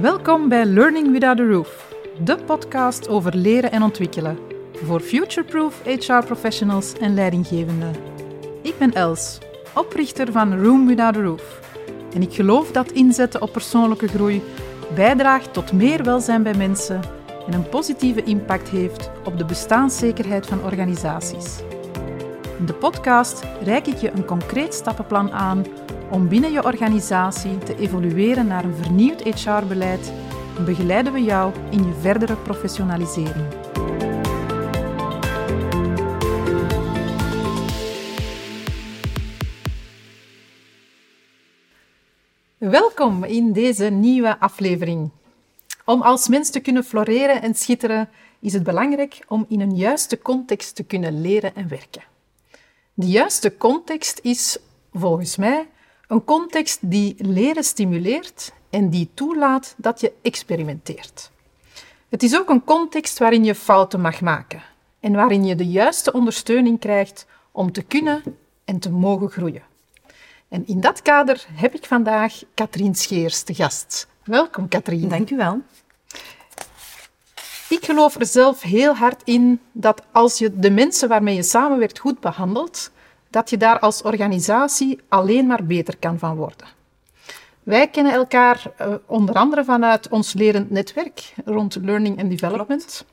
Welkom bij Learning Without a Roof, de podcast over leren en ontwikkelen voor future-proof HR professionals en leidinggevenden. Ik ben Els, oprichter van Room Without a Roof. En ik geloof dat inzetten op persoonlijke groei bijdraagt tot meer welzijn bij mensen en een positieve impact heeft op de bestaanszekerheid van organisaties. In de podcast reik ik je een concreet stappenplan aan om binnen je organisatie te evolueren naar een vernieuwd HR-beleid en begeleiden we jou in je verdere professionalisering. Welkom in deze nieuwe aflevering. Om als mens te kunnen floreren en schitteren, is het belangrijk om in een juiste context te kunnen leren en werken. De juiste context is, volgens mij, een context die leren stimuleert en die toelaat dat je experimenteert. Het is ook een context waarin je fouten mag maken en waarin je de juiste ondersteuning krijgt om te kunnen en te mogen groeien. En in dat kader heb ik vandaag Katrien Scheers te gast. Welkom, Katrien. Dank u wel. Ik geloof er zelf heel hard in dat als je de mensen waarmee je samenwerkt goed behandelt, dat je daar als organisatie alleen maar beter kan van worden. Wij kennen elkaar uh, onder andere vanuit ons lerend netwerk rond learning and development.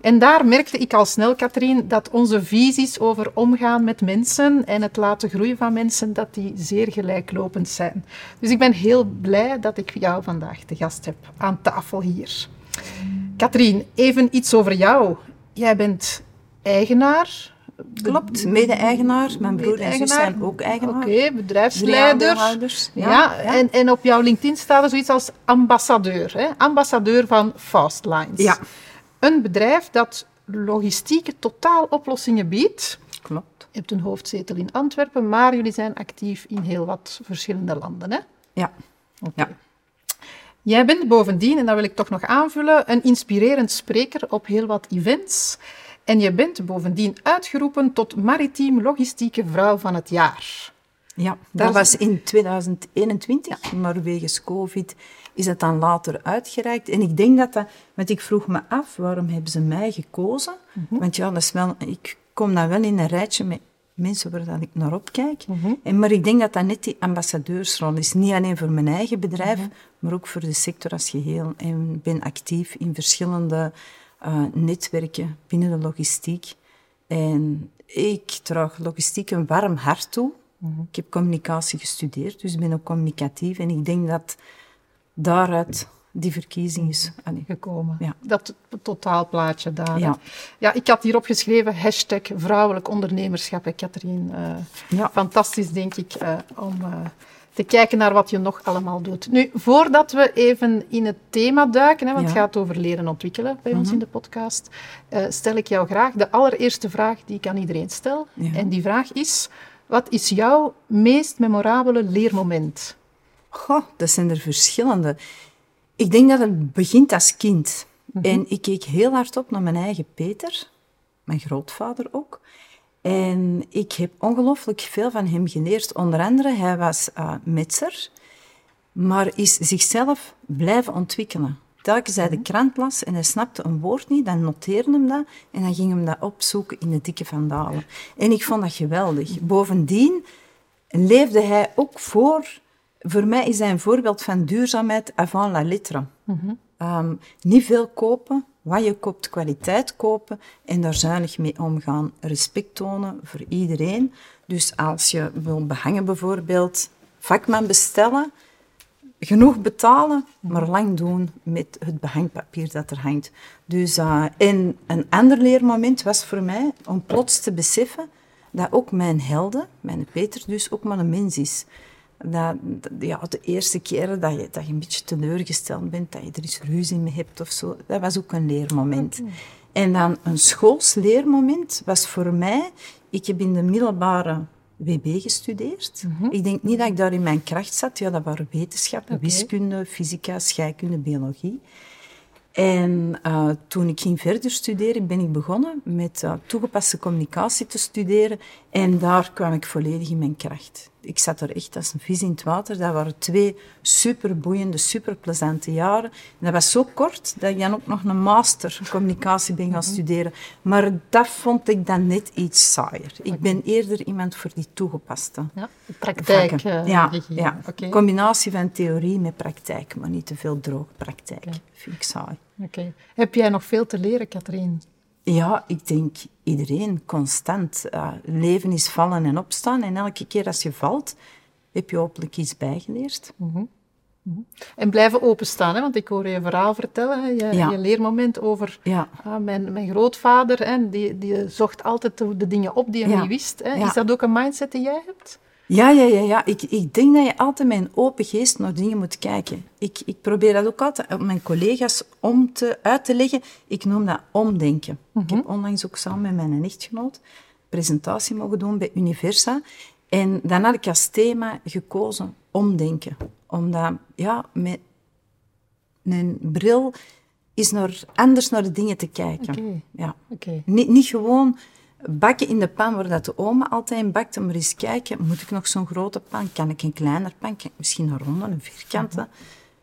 En daar merkte ik al snel, Katrien, dat onze visies over omgaan met mensen en het laten groeien van mensen, dat die zeer gelijklopend zijn. Dus ik ben heel blij dat ik jou vandaag te gast heb aan tafel hier. Katrien, even iets over jou. Jij bent eigenaar Klopt, mede-eigenaar. Mijn broer en zus zijn ook eigenaar. Oké, bedrijfsleider. Ja, ja, En, en op jouw LinkedIn staat er zoiets als ambassadeur. Hè? Ambassadeur van Fastlines. Ja. Een bedrijf dat logistieke totaaloplossingen biedt. Klopt. Je hebt een hoofdzetel in Antwerpen, maar jullie zijn actief in heel wat verschillende landen. Hè? Ja. Okay. ja. Jij bent bovendien, en dat wil ik toch nog aanvullen, een inspirerend spreker op heel wat events. En je bent bovendien uitgeroepen tot maritiem logistieke vrouw van het jaar. Ja, dat, was in 2021, maar wegens COVID is het dan later uitgereikt. En ik denk dat dat, want ik vroeg me af, waarom hebben ze mij gekozen? Mhm. Want ja, dat is wel, ik kom dan wel in een rijtje met mensen waar dat ik naar opkijk. Mm en, maar ik denk dat dat net die ambassadeursrol is. Niet alleen voor mijn eigen bedrijf, mhm. maar ook voor de sector als geheel. En ik ben actief in verschillende uh, netwerken binnen de logistiek. En ik draag logistiek een warm hart toe. Mhm. Ik heb communicatie gestudeerd, dus ik ben ook communicatief. En ik denk dat daaruit die verkiezing is gekomen. Ja. Dat totaalplaatje daar. Ja. ja, ik had hierop geschreven hashtag vrouwelijk ondernemerschap, Katrien. Uh, ja. Fantastisch, denk ik, uh, om te kijken naar wat je nog allemaal doet. Nu, voordat we even in het thema duiken, hè, want het gaat over leren ontwikkelen bij ons mhm. in de podcast, uh, stel ik jou graag de allereerste vraag die ik aan iedereen stel. En die vraag is, wat is jouw meest memorabele leermoment? Goh, dat zijn er verschillende. Ik denk dat het begint als kind. Mhm. En ik keek heel hard op naar mijn eigen Peter, mijn grootvader ook. En ik heb ongelooflijk veel van hem geleerd. Onder andere, hij was uh, metser, maar is zichzelf blijven ontwikkelen. Telkens hij de mhm. krant las en hij snapte een woord niet, dan noteerde hem dat en dan ging hem dat opzoeken in de dikke vandalen. En ik vond dat geweldig. Bovendien leefde hij ook voor... Voor mij is hij een voorbeeld van duurzaamheid avant la lettre. Mm niet veel kopen, wat je koopt, kwaliteit kopen en daar zuinig mee omgaan. Respect tonen voor iedereen. Dus als je wil behangen bijvoorbeeld, vakman bestellen, genoeg betalen, maar lang doen met het behangpapier dat er hangt. Dus, uh, en een ander leermoment was voor mij om plots te beseffen dat ook mijn helden, mijn Peter dus, ook maar een mens is dat, ja, de eerste keren dat je, dat je een beetje teleurgesteld bent, dat je er eens ruzie mee hebt of zo, dat was ook een leermoment. En dan een schoolsleermoment was voor mij, ik heb in de middelbare WB gestudeerd. Mhm. Ik denk niet dat ik daar in mijn kracht zat. Ja, dat waren wetenschappen, wiskunde, fysica, scheikunde, biologie. En uh, toen ik ging verder studeren, ben ik begonnen met uh, toegepaste communicatie te studeren. En daar kwam ik volledig in mijn kracht. Ik zat er echt als een vis in het water. Dat waren twee superboeiende, superplezante jaren. En dat was zo kort dat ik dan ook nog een master communicatie ben gaan studeren. Maar dat vond ik dan net iets saaier. Ik ben eerder iemand voor die toegepaste Ja, praktijk. eh, ja, ja. Combinatie van theorie met praktijk, maar niet te veel droog praktijk. Vind ik saai. Oké. Heb jij nog veel te leren, Katrien? Ja, ik denk iedereen constant. Uh, leven is vallen en opstaan. En elke keer als je valt, heb je hopelijk iets bijgeleerd. En blijven openstaan, hè? want ik hoor je verhaal vertellen, hè? Je, Ja. je leermoment over Ja. ah, mijn, mijn grootvader. Hè? Die, die zocht altijd de, dingen op die hij Ja. niet wist. Hè? Is dat ook een mindset die jij hebt? Ja, ja, ja. ja. Ik, ik denk dat je altijd met een open geest naar dingen moet kijken. Ik, ik probeer dat ook altijd aan mijn collega's om te, uit te leggen. Ik noem dat omdenken. Ik heb onlangs ook samen met mijn echtgenoot een presentatie mogen doen bij Universa. En dan had ik als thema gekozen omdenken. Omdat, ja, met een bril is naar, anders naar de dingen te kijken. Oké. Ja. Oké. Niet, niet gewoon bakken in de pan waar dat de oma altijd bakte, maar eens kijken, moet ik nog zo'n grote pan? Kan ik een kleiner pan? Kan ik misschien een ronde, een vierkante?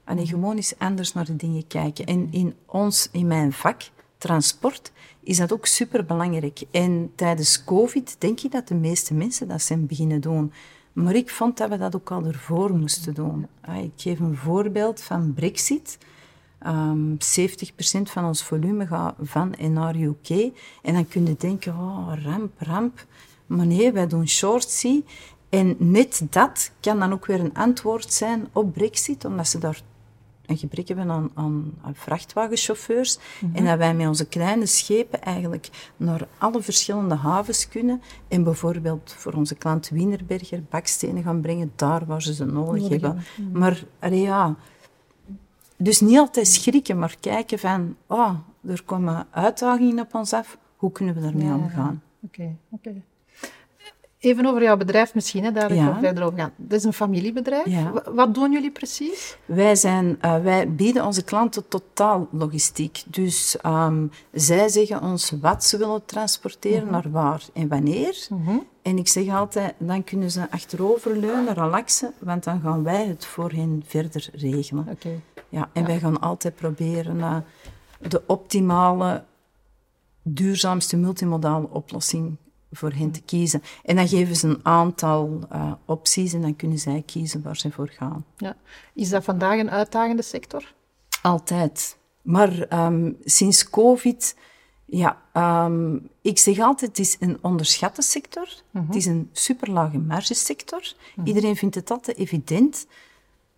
En gewoon eens anders naar de dingen kijken. En in ons, in mijn vak, transport, is dat ook superbelangrijk. En tijdens COVID denk ik dat de meeste mensen dat zijn beginnen doen. Maar ik vond dat we dat ook al ervoor moesten doen. Ah, Ik geef een voorbeeld van Brexit. Ehm 70% van ons volume gaat van en naar UK. En dan kun je denken, oh, ramp, ramp. Maar nee, wij doen short sea. En net dat kan dan ook weer een antwoord zijn op Brexit, omdat ze daar een gebrek hebben aan, aan, aan vrachtwagenchauffeurs. En dat wij met onze kleine schepen eigenlijk naar alle verschillende havens kunnen. En bijvoorbeeld voor onze klant Wienerberger bakstenen gaan brengen, daar waar ze ze nodig, Nodig hebben. Maar allee, ja, dus niet altijd schrikken, maar kijken van, oh, er komen uitdagingen op ons af. Hoe kunnen we daarmee Ja. omgaan? Oké, oké. Even over jouw bedrijf misschien, hè, daar Ja. ik verder over gaan. Het is een familiebedrijf. Ja. Wa- Wat doen jullie precies? Wij, zijn, eh, wij bieden onze klanten totaal logistiek. Dus ehm, zij zeggen ons wat ze willen transporteren, naar waar en wanneer. En ik zeg altijd, dan kunnen ze achteroverleunen, relaxen, want dan gaan wij het voor hen verder regelen. Oké. Ja, en wij gaan altijd proberen de optimale, duurzaamste multimodale oplossing voor hen te kiezen. En dan geven ze een aantal eh, opties en dan kunnen zij kiezen waar ze voor gaan. Ja. Is dat vandaag een uitdagende sector? Altijd. Maar ehm, sinds COVID, ja, ehm, ik zeg altijd, het is een onderschatte sector. Het is een superlage margesector. Iedereen vindt het altijd evident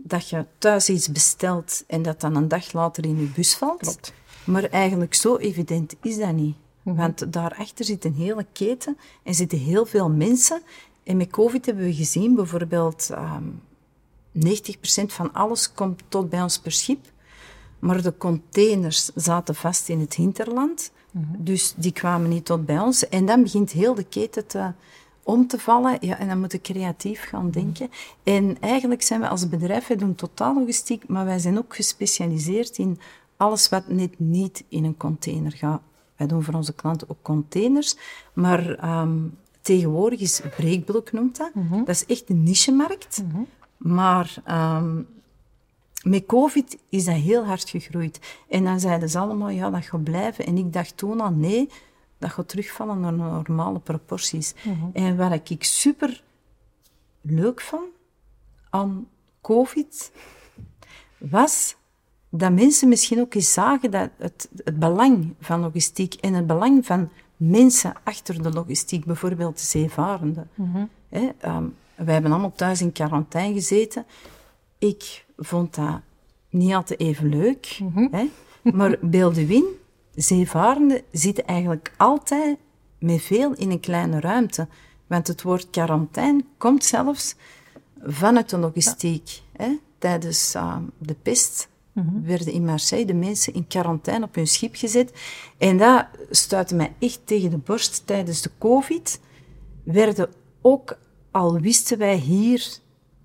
dat je thuis iets bestelt en dat dan een dag later in je bus valt. Klopt. Maar eigenlijk zo evident is dat niet. Want daarachter zit een hele keten en zitten heel veel mensen. En met COVID hebben we gezien, bijvoorbeeld, ehm 90% van alles komt tot bij ons per schip. Maar de containers zaten vast in het hinterland. Dus die kwamen niet tot bij ons. En dan begint heel de keten te, om te vallen. Ja, en dan moet je creatief gaan denken. En eigenlijk zijn we als bedrijf, wij doen totaal logistiek, maar wij zijn ook gespecialiseerd in alles wat net niet in een container gaat. Wij doen voor onze klanten ook containers, maar ehm, tegenwoordig is breekbulk noemt dat. Dat is echt een nichemarkt. Maar ehm, met COVID is dat heel hard gegroeid. En dan zeiden ze allemaal, ja, dat gaat blijven. En ik dacht toen al, nee, dat gaat terugvallen naar normale proporties. En wat ik super leuk vond aan COVID, was dat mensen misschien ook eens zagen dat het, het belang van logistiek en het belang van mensen achter de logistiek, bijvoorbeeld de zeevarenden. Hè, ehm, wij hebben allemaal thuis in quarantaine gezeten. Ik vond dat niet altijd even leuk. hè? Maar Beeldewin, zeevarenden, zitten eigenlijk altijd met veel in een kleine ruimte. Want het woord quarantaine komt zelfs vanuit de logistiek. Hè? Tijdens ehm, de pest werden in Marseille de mensen in quarantaine op hun schip gezet. En dat stuitte mij echt tegen de borst. Tijdens de COVID werden ook, al wisten wij hier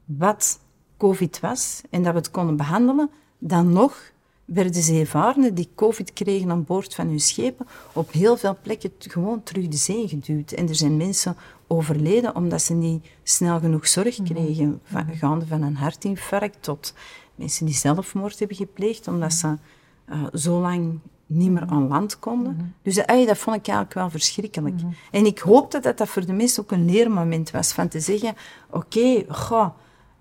wat COVID was en dat we het konden behandelen, dan nog werden zeevarenden die COVID kregen aan boord van hun schepen op heel veel plekken gewoon terug de zee geduwd. En er zijn mensen overleden omdat ze niet snel genoeg zorg Mhm. kregen, van, gaande van een hartinfarct tot mensen die zelfmoord hebben gepleegd omdat ze eh, zo lang niet meer aan land konden. Dus ey, dat vond ik eigenlijk wel verschrikkelijk. En ik hoopte dat dat voor de mensen ook een leermoment was, van te zeggen, oké, goh,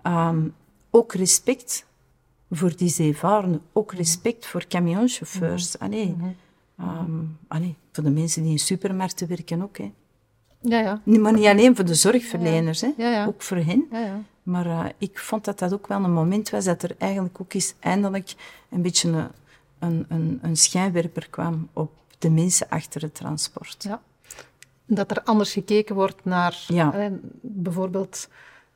ehm, ook respect voor die zeevarenden, ook respect voor camionchauffeurs. Allee, ehm, allee, voor de mensen die in supermarkten werken ook. Hè. Ja, ja. Niet- Maar niet alleen voor de zorgverleners, hè. Ja, ook voor hen. ja, ja. Maar eh, ik vond dat dat ook wel een moment was dat er eigenlijk ook eens eindelijk een beetje een, een, een, een schijnwerper kwam op de mensen achter het transport. Ja. Dat er anders gekeken wordt naar Ja. bijvoorbeeld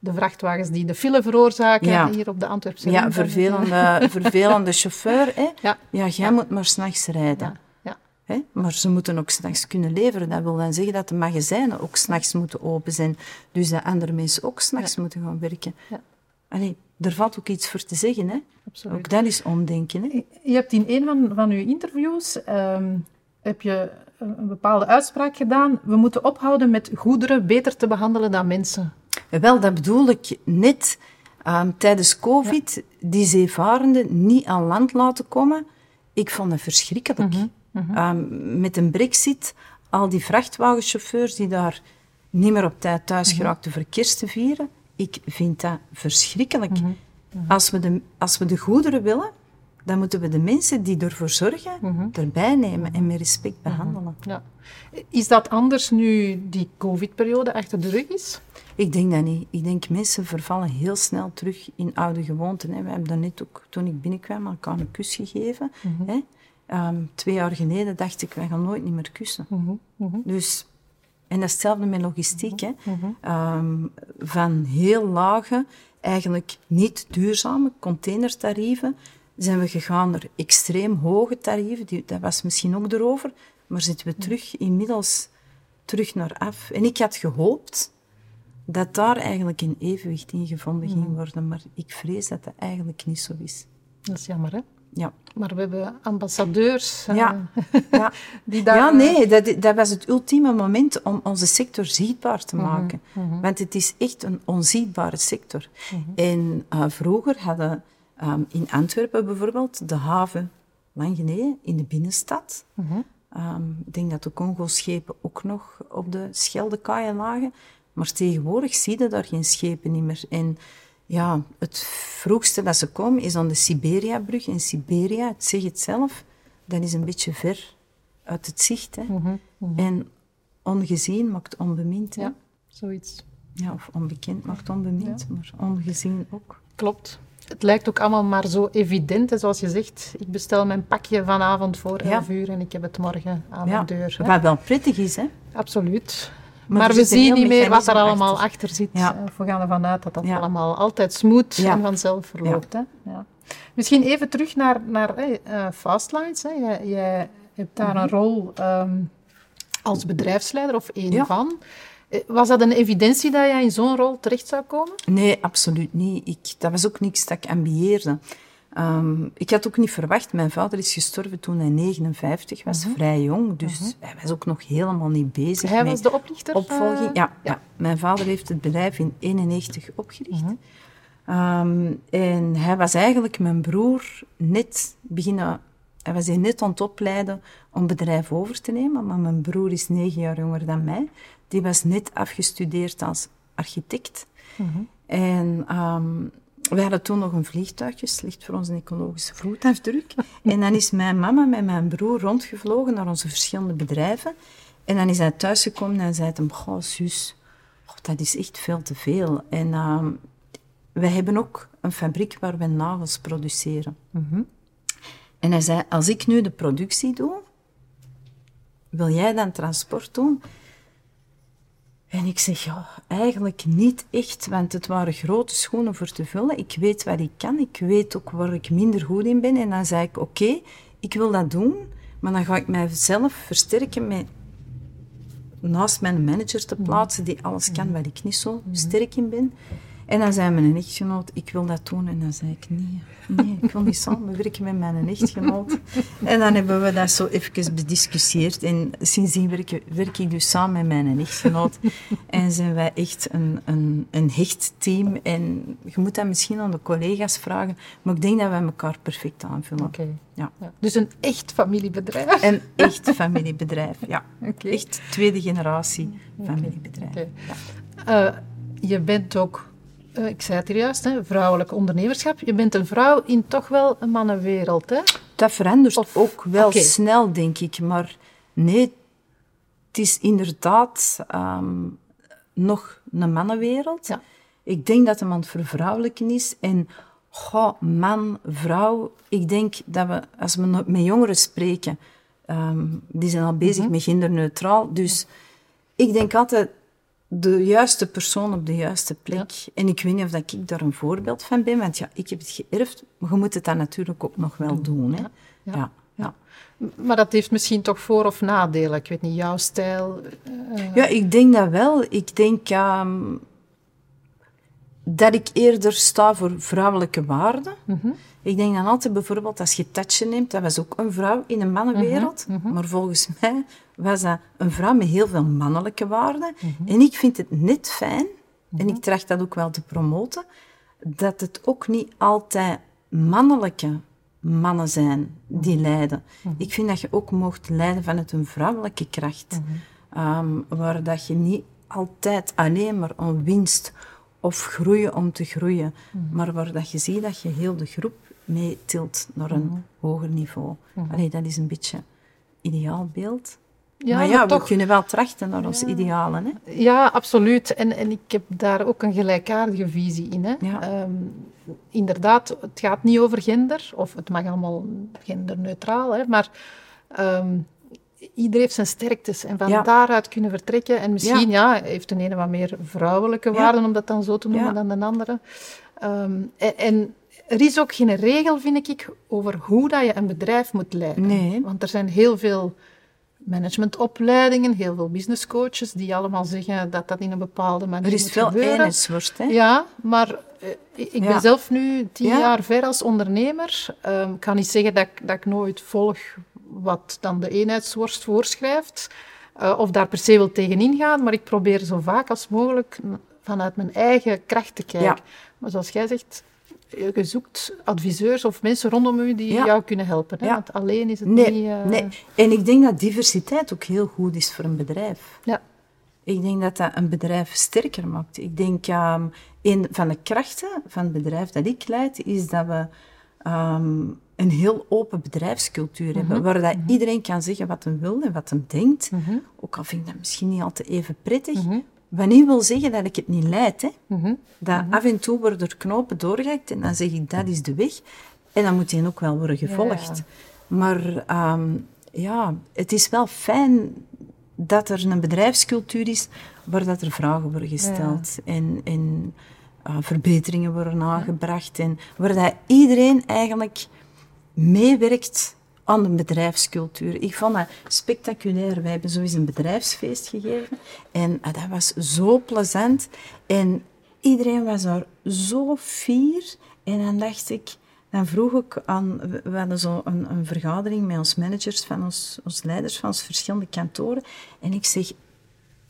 de vrachtwagens die de file veroorzaken Ja. hier op de Antwerpse Ja, vervelende, vervelende chauffeur. Hè. Ja. Ja, jij moet maar s'nachts rijden. Ja, ja. Hè? Maar ze moeten ook s'nachts kunnen leveren. Dat wil dan zeggen dat de magazijnen ook s'nachts moeten open zijn. Dus dat andere mensen ook s'nachts moeten gaan werken. Ja. Allee, er valt ook iets voor te zeggen. Hè? Absoluut. Ook dat is omdenken. Hè? Je hebt in een van, van uw interviews ehm, heb je een bepaalde uitspraak gedaan. We moeten ophouden met goederen beter te behandelen dan mensen. Wel, dat bedoel ik net ehm, tijdens COVID, die zeevarenden niet aan land laten komen. Ik vond dat verschrikkelijk. Ehm, met een brexit, al die vrachtwagenchauffeurs die daar niet meer op tijd thuis geraakten voor kerst te vieren. Ik vind dat verschrikkelijk. Als, we de, als we de goederen willen, dan moeten we de mensen die ervoor zorgen, erbij nemen en met respect behandelen. Ja. Is dat anders nu die COVID-periode achter de rug is? Ik denk dat niet. Ik denk mensen vervallen heel snel terug in oude gewoonten. Hè. We hebben daarnet ook, toen ik binnenkwam, elkaar een kus gegeven. Hè. Ehm, twee jaar geleden dacht ik, wij gaan nooit niet meer kussen. Dus, en dat is hetzelfde met logistiek. Hè. Ehm, van heel lage, eigenlijk niet duurzame containertarieven, zijn we gegaan naar extreem hoge tarieven. Die, dat was misschien ook erover. Maar zitten we terug, inmiddels terug naar af. En ik had gehoopt dat daar eigenlijk een evenwicht in gevonden ging worden. Maar ik vrees dat dat eigenlijk niet zo is. Dat is jammer, hè? Ja, Maar we hebben ambassadeurs eh, ja. ja. die daar... ja nee, dat, dat was het ultieme moment om onze sector zichtbaar te maken. Want het is echt een onzichtbare sector. En eh, vroeger hadden ehm, in Antwerpen bijvoorbeeld de haven, lang geleden, in de binnenstad. Ehm, ik denk dat de Congo-schepen ook nog op de Scheldekaaien lagen. Maar tegenwoordig zie je daar geen schepen niet meer. En ja, het vroegste dat ze komen is aan de Siberiabrug. En Siberia, het zegt het zelf, dat is een beetje ver uit het zicht. Hè. En ongezien maakt onbemind. Hè. Ja, zoiets. Ja, of onbekend maakt onbemind, maar ongezien ook. Klopt. Het lijkt ook allemaal maar zo evident, hè, zoals je zegt. Ik bestel mijn pakje vanavond voor Ja. 11 uur en ik heb het morgen aan Ja, mijn deur. hè. wat wel prettig is, hè. Absoluut. Maar Maar, we zien niet meer wat er allemaal achter. achter, zit. Ja. Eh, We gaan ervan uit dat dat Ja. allemaal altijd smooth Ja. en vanzelf verloopt. Hè? Ja. Misschien even terug naar, naar eh, eh, Fastlines. Hè. Jij, jij hebt daar een rol ehm, als bedrijfsleider of één Ja. van. Eh, Was dat een evidentie dat jij in zo'n rol terecht zou komen? Nee, absoluut niet. Ik, dat was ook niks dat ik ambieerde. Ehm, ik had ook niet verwacht. Mijn vader is gestorven toen hij 59 was, vrij jong. Dus hij was ook nog helemaal niet bezig Hij met was de oplichter? opvolging. eh, ja, ja. mijn vader heeft het bedrijf in 91 opgericht. Ehm, en hij was eigenlijk mijn broer net beginnen... Hij was net aan het opleiden om bedrijf over te nemen. Maar mijn broer is negen jaar jonger dan mij. Die was net afgestudeerd als architect. En ehm, we hadden toen nog een vliegtuigje, slecht voor onze ecologische voetafdruk. en dan is mijn mama met mijn broer rondgevlogen naar onze verschillende bedrijven. En dan is hij thuisgekomen en zei hem, goh, zus, oh, dat is echt veel te veel. En ehm, wij hebben ook een fabriek waar we nagels produceren. En hij zei, als ik nu de productie doe, wil jij dan transport doen? En ik zeg, ja, eigenlijk niet echt, want het waren grote schoenen voor te vullen. Ik weet wat ik kan, ik weet ook waar ik minder goed in ben. En dan zei ik, oké, ik wil dat doen, maar dan ga ik mijzelf versterken met naast mijn manager te plaatsen die alles kan waar ik niet zo sterk in ben. En dan zei mijn echtgenoot, ik wil dat doen. En dan zei ik, nee, nee ik wil niet samenwerken met mijn echtgenoot. en dan hebben we dat zo even bediscussieerd. En sindsdien werk, werk ik dus samen met mijn echtgenoot. en zijn wij echt een, een, een hecht team. En je moet dat misschien aan de collega's vragen. Maar ik denk dat wij elkaar perfect aanvullen. Oké. Ja. ja. Dus een echt familiebedrijf? Een echt familiebedrijf, ja. Okay. Echt tweede generatie familiebedrijf. Okay. Ja. Uh, je bent ook uh, ik zei het hier juist, hè, vrouwelijk ondernemerschap. Je bent een vrouw in toch wel een mannenwereld, hè? Dat verandert ook wel snel, denk ik. Maar nee, het is inderdaad um, nog een mannenwereld. Ja. Ik denk dat aan het vervrouwelijken is. En goh, man, vrouw, ik denk dat we, als we met jongeren spreken, um, die zijn al bezig mhm. met genderneutraal. Dus ik denk altijd, de juiste persoon op de juiste plek. En ik weet niet of dat ik daar een voorbeeld van ben, want ja, ik heb het geërfd, maar je moet het dan natuurlijk ook nog wel doen. Hè? Ja. ja. Maar dat heeft misschien toch voor- of nadelen? Ik weet niet, jouw stijl? Uh... Ja, ik denk dat wel. Ik denk um, dat ik eerder sta voor vrouwelijke waarden. Mm Ik denk dan altijd bijvoorbeeld, als je Tatje neemt, dat was ook een vrouw in een mannenwereld. Mm -hmm. Maar volgens mij was dat een vrouw met heel veel mannelijke waarden. Mhm. En ik vind het net fijn, en ik tracht dat ook wel te promoten, dat het ook niet altijd mannelijke mannen zijn die mhm. leiden. Mhm. Ik vind dat je ook mocht leiden vanuit een vrouwelijke kracht. Ehm, waar dat je niet altijd alleen maar om winst of groeien om te groeien, maar waar dat je ziet dat je heel de groep meetilt naar een hoger niveau. Allee, dat is een beetje ideaal beeld. Ja, maar ja, we kunnen wel trachten naar onze idealen. Hè? Ja, absoluut. En, en ik heb daar ook een gelijkaardige visie in. Hè? Ehm, inderdaad, het gaat niet over gender, of het mag allemaal genderneutraal, hè, maar um, ieder heeft zijn sterktes. En van daaruit kunnen vertrekken. En misschien ja. heeft de ene wat meer vrouwelijke waarden, om dat dan zo te noemen, dan de andere. Ehm, en, en er is ook geen regel, vind ik, over hoe dat je een bedrijf moet leiden. Nee. Want er zijn heel veel managementopleidingen, heel veel businesscoaches die allemaal zeggen dat dat in een bepaalde manier moet gebeuren. Er is veel eenheidsworst, hè? Ja, maar uh, ik ben zelf nu tien jaar ver als ondernemer. Um, ik kan niet zeggen dat ik, dat ik nooit volg wat dan de eenheidsworst voorschrijft, uh, of daar per se wil tegenin gaan, maar ik probeer zo vaak als mogelijk vanuit mijn eigen kracht te kijken. Maar zoals jij zegt, je zoekt adviseurs of mensen rondom u die jou kunnen helpen. Hè? Want alleen is het nee, niet... Uh... Nee, en ik denk dat diversiteit ook heel goed is voor een bedrijf. Ja. Ik denk dat dat een bedrijf sterker maakt. Ik denk, um, een van de krachten van het bedrijf dat ik leid, is dat we um, een heel open bedrijfscultuur hebben, mhm. waar dat mhm. iedereen kan zeggen wat hij wil en wat hij denkt. Mhm. Ook al vind ik dat misschien niet altijd even prettig, wat niet wil zeggen dat ik het niet leid. Hè. Mm Dat af en toe worden er knopen doorgehakt en dan zeg ik dat is de weg. En dan moet die ook wel worden gevolgd. Maar um, ja, het is wel fijn dat er een bedrijfscultuur is waar dat er vragen worden gesteld en, en uh, verbeteringen worden aangebracht en waar dat iedereen eigenlijk meewerkt aan de bedrijfscultuur. Ik vond dat spectaculair. Wij hebben sowieso een bedrijfsfeest gegeven en ah, dat was zo plezant. En iedereen was daar zo fier. En dan dacht ik, dan vroeg ik aan, we hadden zo een, een vergadering met ons managers, van ons, ons leiders van ons verschillende kantoren. En ik zeg,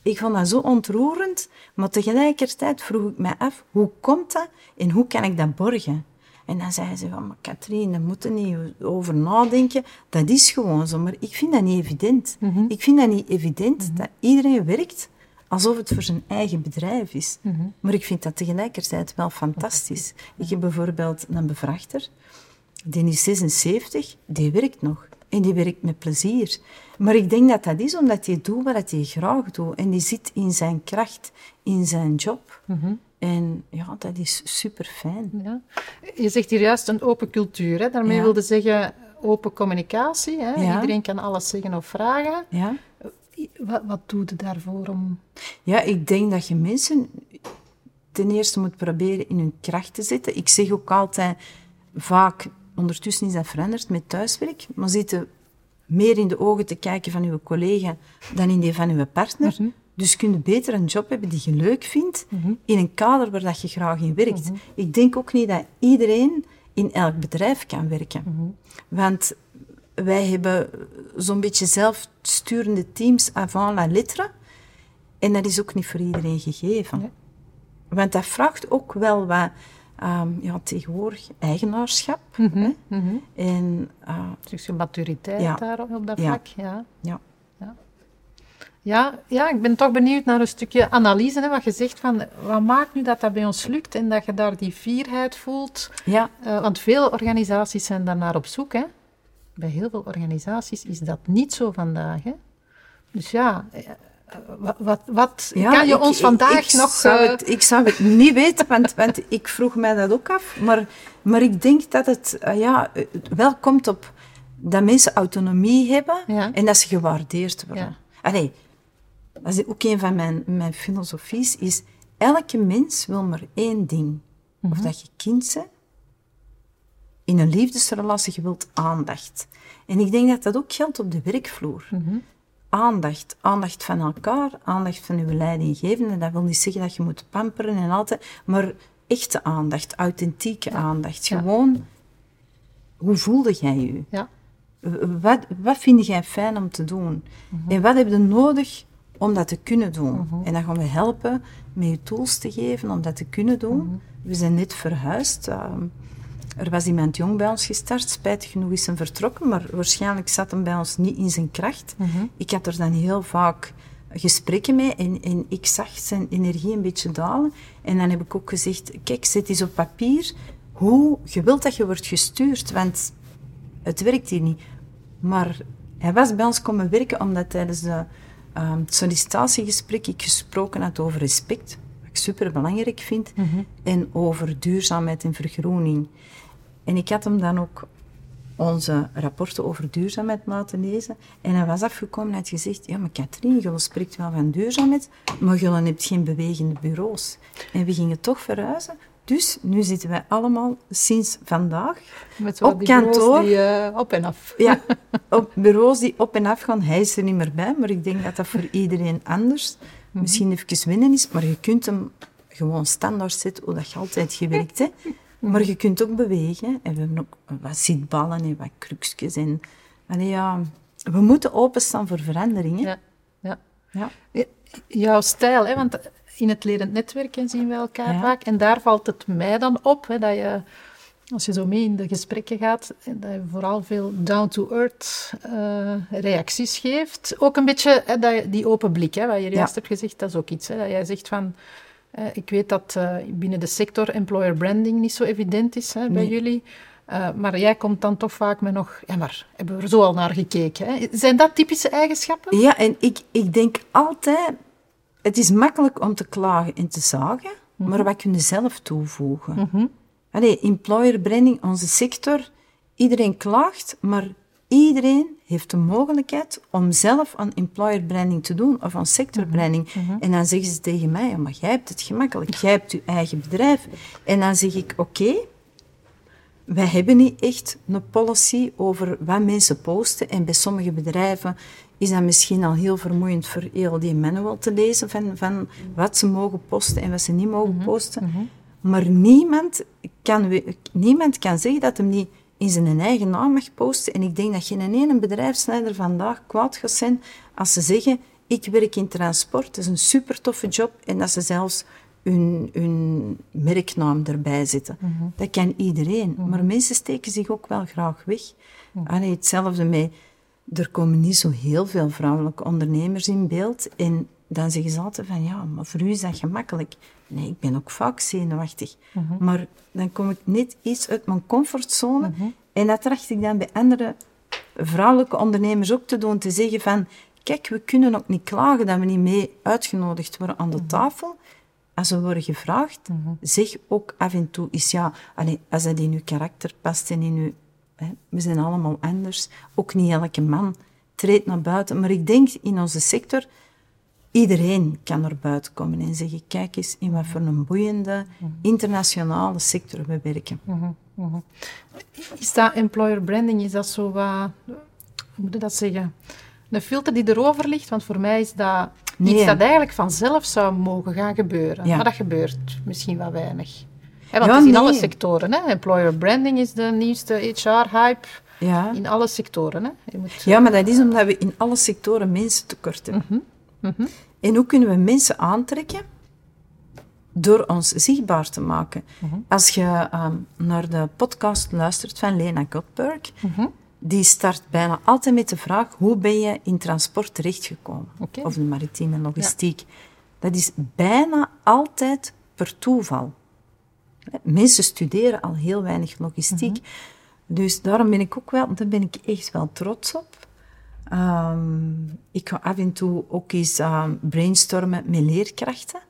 ik vond dat zo ontroerend, maar tegelijkertijd vroeg ik mij af, hoe komt dat en hoe kan ik dat borgen? En dan zei ze van, maar Katrien, daar moet niet over nadenken. Dat is gewoon zo. Maar ik vind dat niet evident. Mhm. Ik vind dat niet evident mhm. dat iedereen werkt alsof het voor zijn eigen bedrijf is. Mhm. Maar ik vind dat tegelijkertijd wel fantastisch. Ik heb bijvoorbeeld een bevrachter, die is 76, die werkt nog. En die werkt met plezier. Maar ik denk dat dat is omdat hij doet wat hij graag doet. En die zit in zijn kracht, in zijn job. En ja, dat is super fijn. Ja. Je zegt hier juist een open cultuur. Hè? Daarmee ja. wilde zeggen open communicatie. Hè? Iedereen kan alles zeggen of vragen. Ja. Wat, wat doe je daarvoor om... Ja, ik denk dat je mensen ten eerste moet proberen in hun kracht te zetten. Ik zeg ook altijd, vaak, ondertussen is dat veranderd met thuiswerk, maar zitten meer in de ogen te kijken van uw collega dan in die van uw partner. Mhm. Dus kun je beter een job hebben die je leuk vindt, in een kader waar dat je graag in werkt. Ik denk ook niet dat iedereen in elk bedrijf kan werken. Want wij hebben zo'n beetje zelfsturende teams avant la lettre. En dat is ook niet voor iedereen gegeven. Want dat vraagt ook wel wat um, ja, tegenwoordig eigenaarschap. Mhm, hè? mhm. En uh, Dus je maturiteit Ja. daar op dat vlak. Ja. ja. Ja, ja, ik ben toch benieuwd naar een stukje analyse. Hè, wat je zegt van, wat maakt nu dat dat bij ons lukt en dat je daar die fierheid voelt? ja, Eh, want veel organisaties zijn daarnaar op zoek. Hè. Bij heel veel organisaties is dat niet zo vandaag. Hè. Dus ja, eh, wat, wat, wat Ja, kan je ik- ons ik- vandaag ik nog... Zou eh, het, ik zou het niet weten, want, want ik vroeg mij dat ook af. Maar, maar ik denk dat het ja, wel komt op dat mensen autonomie hebben Ja. en dat ze gewaardeerd worden. Ja. Allee, dat is ook een van mijn, mijn filosofies, is elke mens wil maar één ding. Of Mhm. dat je kind bent, in een liefdesrelatie, je wilt aandacht. En ik denk dat dat ook geldt op de werkvloer mhm. aandacht. Aandacht van elkaar, aandacht van uw leidinggevende. Dat wil niet zeggen dat je moet pamperen en altijd, maar echte aandacht, authentieke aandacht. Ja. Gewoon, hoe voelde jij je? Ja. Wat, wat vind jij fijn om te doen? Mhm. En wat heb je nodig om dat te kunnen doen? En dan gaan we helpen met je tools te geven om dat te kunnen doen. Mhm. We zijn net verhuisd. ehm, er was iemand jong bij ons gestart. Spijtig genoeg is hem vertrokken, maar waarschijnlijk zat hem bij ons niet in zijn kracht. Mhm. Ik had er dan heel vaak gesprekken mee en, en ik zag zijn energie een beetje dalen. En dan heb ik ook gezegd, kijk, zet eens op papier hoe je wilt dat je wordt gestuurd, want het werkt hier niet. Maar hij was bij ons komen werken omdat tijdens de het sollicitatiegesprek ik gesproken had over respect, wat ik super belangrijk vind, en over duurzaamheid en vergroening. En ik had hem dan ook onze rapporten over duurzaamheid laten lezen. En hij was afgekomen en had gezegd, ja, maar Katrien, jullie spreekt wel van duurzaamheid, maar jullie hebben geen bewegende bureaus. En we gingen toch verhuizen. Dus nu zitten wij allemaal sinds vandaag Met op kantoor. Die, eh, op en af. ja, op bureaus die op en af gaan. Hij is er niet meer bij, maar ik denk dat dat voor iedereen anders misschien even winnen is. Maar je kunt hem gewoon standaard zetten, hoe dat je altijd gewerkt hebt. Maar je kunt ook bewegen. En we hebben ook wat zitballen en wat krukjes. En, allee, ja, we moeten openstaan voor veranderingen. Ja, ja. Ja. Jouw stijl, hè, want in het lerend netwerken zien we elkaar Ja. vaak. En daar valt het mij dan op, hè, dat je, als je zo mee in de gesprekken gaat, dat je vooral veel down-to-earth eh, reacties geeft. Ook een beetje hè, dat je, die open blik, hè, wat je juist Ja. hebt gezegd, dat is ook iets. Hè, dat jij zegt van, eh, ik weet dat eh, binnen de sector employer branding niet zo evident is hè, bij jullie. Maar jij komt dan toch vaak met nog, ja maar, hebben we er zo al naar gekeken. Hè? Zijn dat typische eigenschappen? Ja, en ik, ik denk altijd... Het is makkelijk om te klagen en te zagen, maar wat kun je zelf toevoegen? Mhm. Allee, employer branding, onze sector, iedereen klaagt, maar iedereen heeft de mogelijkheid om zelf aan employer branding te doen of aan sector branding. En dan zeggen ze tegen mij, maar jij hebt het gemakkelijk, jij hebt je eigen bedrijf. En dan zeg ik, oké, wij hebben niet echt een policy over wat mensen posten. En bij sommige bedrijven is dat misschien al heel vermoeiend voor heel die manual te lezen van, van wat ze mogen posten en wat ze niet mogen posten. Maar niemand kan, niemand kan zeggen dat hem niet in zijn eigen naam mag posten. En ik denk dat geen ene bedrijfsleider vandaag kwaad gaat zijn als ze zeggen ik werk in transport, dat is een super toffe job. En dat ze zelfs hun, hun merknaam erbij zetten. Dat kan iedereen. Maar mensen steken zich ook wel graag weg. Allee, hetzelfde met... Er komen niet zo heel veel vrouwelijke ondernemers in beeld. En dan zeggen ze altijd van, ja, maar voor u is dat gemakkelijk. Nee, ik ben ook vaak zenuwachtig. Maar dan kom ik net iets uit mijn comfortzone. En dat tracht ik dan bij andere vrouwelijke ondernemers ook te doen. Te zeggen van, kijk, we kunnen ook niet klagen dat we niet mee uitgenodigd worden aan de tafel. Als we worden gevraagd, zeg ook af en toe eens ja. Allee, als dat in uw karakter past en in uw... We zijn allemaal anders. Ook niet elke man treedt naar buiten. Maar ik denk in onze sector, iedereen kan naar buiten komen en zeggen, kijk eens in wat voor een boeiende internationale sector we werken. Is dat employer branding, is dat zo wat, hoe moet dat zeggen, een filter die erover ligt? Want voor mij is dat Nee. Iets dat eigenlijk vanzelf zou mogen gaan gebeuren. Ja. Maar dat gebeurt misschien wel weinig. Want Ja, het is in alle sectoren. Hè? Employer branding is de nieuwste HR-hype. Ja. In alle sectoren. Hè? Je moet, ja, maar dat is omdat we in alle sectoren mensen tekort hebben. Mhm. En hoe kunnen we mensen aantrekken? Door ons zichtbaar te maken. Mhm. Als je ehm, naar de podcast luistert van Lena Goldberg, Mhm. die start bijna altijd met de vraag: hoe ben je in transport terechtgekomen? Of de maritieme logistiek. Dat is bijna altijd per toeval. Mensen studeren al heel weinig logistiek. Mhm. Dus daarom ben ik ook wel, daar ben ik echt wel trots op. Ehm, ik ga af en toe ook eens ehm, brainstormen met leerkrachten.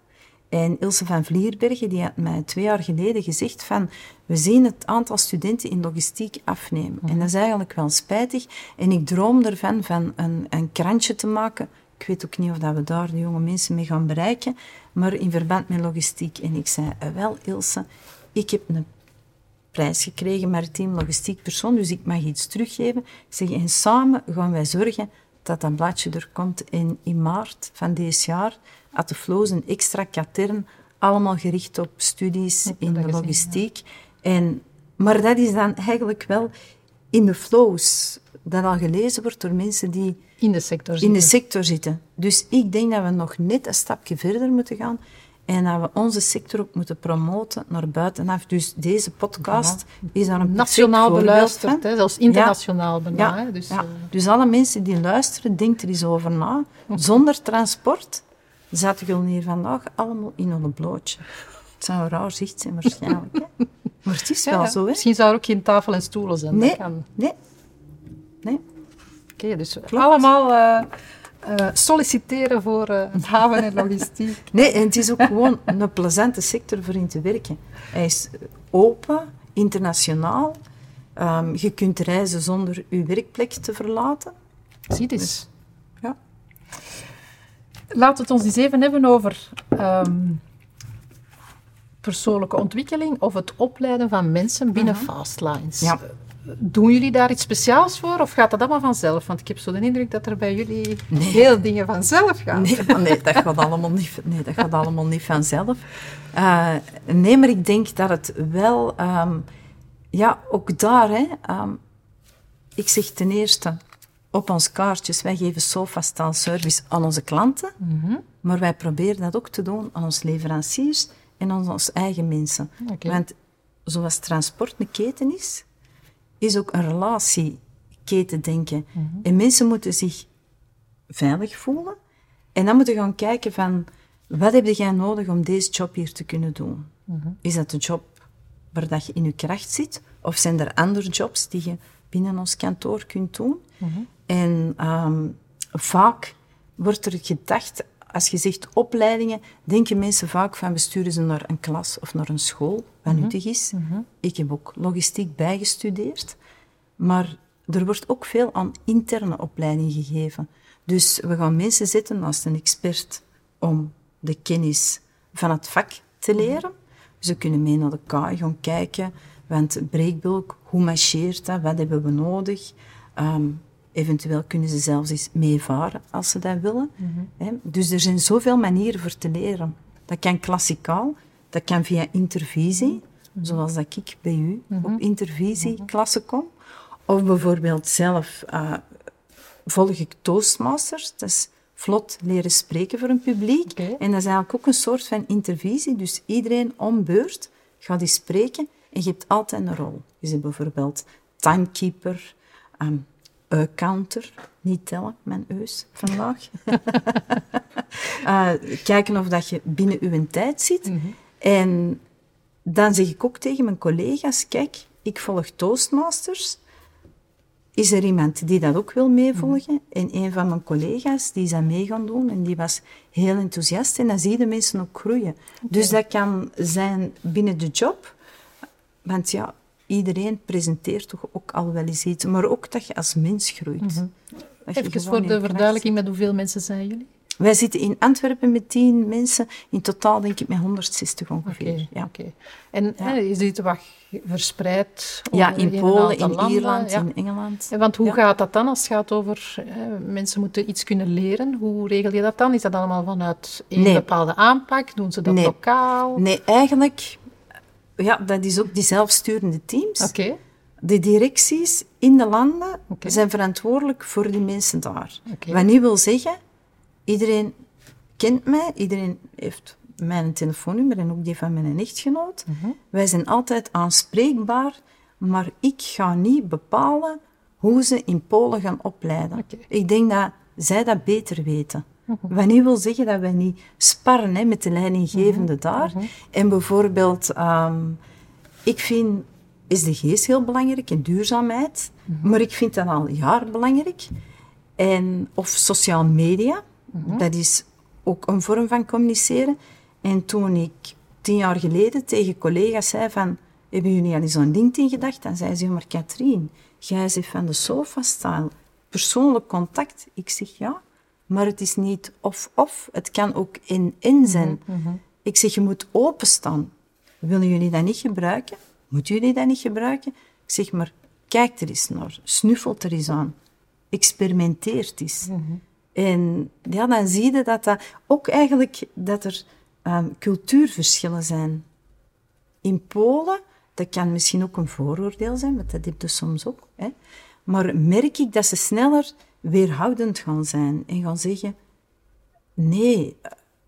En Ilse van Vlierbergen die had mij twee jaar geleden gezegd van we zien het aantal studenten in logistiek afnemen. En dat is eigenlijk wel spijtig. En ik droom ervan van een, een krantje te maken. Ik weet ook niet of dat we daar de jonge mensen mee gaan bereiken, maar in verband met logistiek. En ik zei, eh, wel Ilse, ik heb een prijs gekregen, maritiem logistiek persoon, dus ik mag iets teruggeven. Ik zeg, en samen gaan wij zorgen dat dat bladje er komt. En in maart van dit jaar had de Flows een extra katern, allemaal gericht op studies in de gezien, logistiek. En, maar dat is dan eigenlijk wel in de Flows, dat al gelezen wordt door mensen die in de sector in de zitten. sector zitten. Dus ik denk dat we nog net een stapje verder moeten gaan en dat we onze sector ook moeten promoten naar buitenaf. Dus deze podcast is daar een Nationaal beluisterd, hè, zelfs internationaal bijna. Ja, dus, ja. eh, dus alle mensen die luisteren, denk er eens over na. Zonder transport zaten jullie hier vandaag allemaal in een blootje. Het zou een raar zicht zijn waarschijnlijk. Hè? Maar het is wel ja. zo, hè? Misschien zou er ook geen tafel en stoelen zijn. dat kan. nee, nee. Oké, dus allemaal eh, eh, solliciteren voor eh, haven en logistiek. Nee, en het is ook gewoon een plezante sector voor in te werken. Hij is open, internationaal. Ehm, je kunt reizen zonder je werkplek te verlaten. Zie dus. Ja. Laten we het ons eens even hebben over ehm, persoonlijke ontwikkeling of het opleiden van mensen binnen Fastlines. Ja. Doen jullie daar iets speciaals voor of gaat dat allemaal vanzelf? Want ik heb zo de indruk dat er bij jullie Nee. heel dingen vanzelf gaan. Nee, dat gaat allemaal niet, nee, dat gaat allemaal niet vanzelf. Eh, nee, maar ik denk dat het wel... ehm, ja, ook daar, hè. ehm, ik zeg ten eerste, op ons kaartjes, wij geven Sofastaal service aan onze klanten. Maar wij proberen dat ook te doen aan onze leveranciers en aan onze eigen mensen. Want zoals transport een keten is, is ook een relatieketen denken. En mensen moeten zich veilig voelen. En dan moeten we gaan kijken van, wat heb jij nodig om deze job hier te kunnen doen? Is dat de job waar dat je in je kracht zit? Of zijn er andere jobs die je binnen ons kantoor kunt doen? En ehm, vaak wordt er gedacht, als je zegt opleidingen, denken mensen vaak van we sturen ze naar een klas of naar een school, wat nuttig is. Ik heb ook logistiek bijgestudeerd. Maar er wordt ook veel aan interne opleiding gegeven. Dus we gaan mensen zetten naast een expert om de kennis van het vak te leren. Ze kunnen mee naar de kaai gaan kijken, want breekbulk, hoe marcheert dat, wat hebben we nodig? Ehm, eventueel kunnen ze zelfs eens meevaren als ze dat willen. Hè. Dus er zijn zoveel manieren voor te leren. Dat kan klassikaal, dat kan via intervisie, zoals dat ik bij u op intervisieklassen kom. Of bijvoorbeeld zelf eh, volg ik Toastmasters. Dat is vlot leren spreken voor een publiek. En dat is eigenlijk ook een soort van intervisie. Dus iedereen om beurt gaat eens spreken en je hebt altijd een rol. Je zit bijvoorbeeld timekeeper, ehm counter, niet tellen, mijn eus vandaag. Eh, kijken of dat je binnen uw tijd zit. En dan zeg ik ook tegen mijn collega's, kijk, ik volg Toastmasters. Is er iemand die dat ook wil meevolgen? En een van mijn collega's, die is dat mee gaan doen en die was heel enthousiast. En dan zie je de mensen ook groeien. Dus dat kan zijn binnen de job. Want ja, iedereen presenteert toch ook al wel eens iets. Maar ook dat je als mens groeit. Je Even voor de verduidelijking, met hoeveel mensen zijn jullie? Wij zitten in Antwerpen met tien mensen, in totaal denk ik met 160 ongeveer. Oké, ja. oké. En hè, je ziet wat verspreid ja, in Polen, in landen, Ierland, ja. in Engeland. En Want hoe Ja. gaat dat dan als het gaat over eh, mensen moeten iets kunnen leren? Hoe regel je dat dan? Is dat allemaal vanuit een Nee. bepaalde aanpak? Doen ze dat Nee. lokaal? Nee, eigenlijk, ja, dat is ook die zelfsturende teams. Oké. De directies in de landen zijn verantwoordelijk voor die mensen daar. Wat niet wil zeggen, iedereen kent mij, iedereen heeft mijn telefoonnummer en ook die van mijn echtgenoot. Mhm. Wij zijn altijd aanspreekbaar, maar ik ga niet bepalen hoe ze in Polen gaan opleiden. Ik denk dat zij dat beter weten. Mhm. Wat niet wil zeggen dat wij niet sparren hè, met de leidinggevende Mhm. daar. En bijvoorbeeld, ehm, ik vind SDG's heel belangrijk en duurzaamheid, Mhm. maar ik vind dat al jaren belangrijk. En, of sociale media, Mhm. dat is ook een vorm van communiceren. En toen ik tien jaar geleden tegen collega's zei van, hebben jullie al eens aan LinkedIn gedacht? Dan zei ze, maar Katrien, jij zegt van de sofa-style, persoonlijk contact. Ik zeg ja, maar het is niet of-of, het kan ook in-in zijn. Ik zeg, je moet openstaan. Willen jullie dat niet gebruiken? Moeten jullie dat niet gebruiken? Ik zeg, maar kijk er eens naar, snuffelt er eens aan, experimenteert eens. En ja, dan zie je dat dat ook eigenlijk dat er ehm, cultuurverschillen zijn. In Polen, dat kan misschien ook een vooroordeel zijn, want dat heb je soms ook. Hè? Maar merk ik dat ze sneller weerhoudend gaan zijn en gaan zeggen: nee,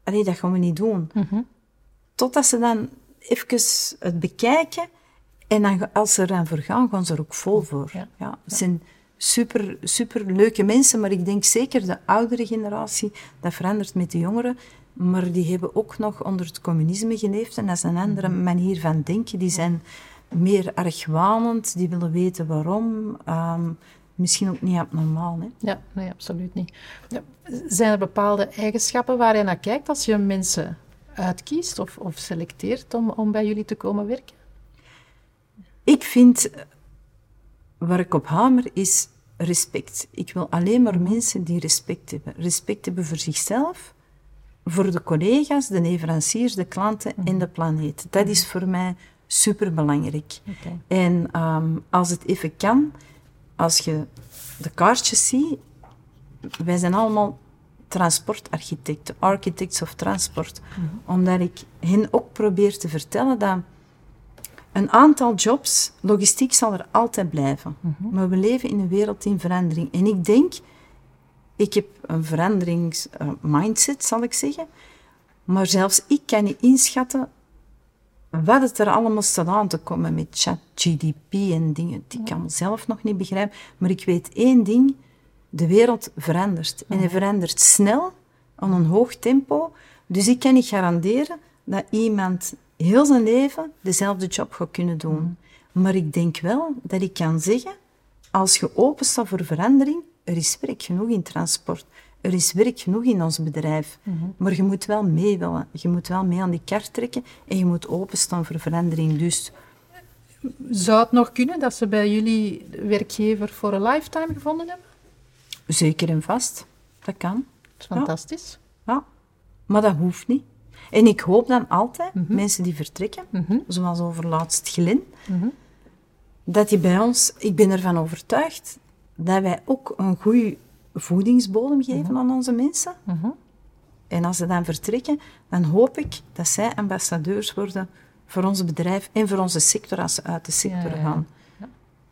allee, dat gaan we niet doen. Totdat ze dan even het bekijken en dan, als ze eraan voor gaan, gaan ze er ook vol voor. Ja. Ja, het zijn super, super leuke mensen, maar ik denk zeker de oudere generatie, dat verandert met de jongeren, maar die hebben ook nog onder het communisme geleefd en dat is een andere manier van denken. Die zijn meer argwanend, die willen weten waarom. ehm, misschien ook niet abnormaal. Hè? Ja, nee, absoluut niet. Ja. Zijn er bepaalde eigenschappen waar je naar kijkt als je mensen uitkiest of, of selecteert om, om bij jullie te komen werken? Ik vind, waar ik op hamer, is respect. Ik wil alleen maar mensen die respect hebben. Respect hebben voor zichzelf, voor de collega's, de leveranciers, de klanten en de planeet. Dat is voor mij superbelangrijk. En ehm, als het even kan, als je de kaartjes ziet, wij zijn allemaal transportarchitecten, architects of transport, omdat ik hen ook probeer te vertellen dat een aantal jobs, logistiek zal er altijd blijven. Maar we leven in een wereld in verandering. En ik denk, ik heb een veranderingsmindset, zal ik zeggen. Maar zelfs ik kan niet inschatten wat het er allemaal staat aan te komen met ChatGDP en dingen die ik kan zelf nog niet begrijpen. Maar ik weet één ding, de wereld verandert. En hij verandert snel, aan een hoog tempo. Dus ik kan niet garanderen dat iemand heel zijn leven dezelfde job gaat kunnen doen. Maar ik denk wel dat ik kan zeggen, als je open staat voor verandering, er is werk genoeg in transport. Er is werk genoeg in ons bedrijf. Maar je moet wel mee willen. Je moet wel mee aan die kar trekken en je moet openstaan voor verandering. Dus Zou het nog kunnen dat ze bij jullie werkgever voor een lifetime gevonden hebben? zeker en vast, dat kan. Dat is fantastisch. Ja. Maar dat hoeft niet. En ik hoop dan altijd, mensen die vertrekken, zoals overlaatst Glen, dat die bij ons, ik ben ervan overtuigd, dat wij ook een goede voedingsbodem geven aan onze mensen. En als ze dan vertrekken, dan hoop ik dat zij ambassadeurs worden voor ons bedrijf en voor onze sector als ze uit de sector Ja, ja, gaan. ja.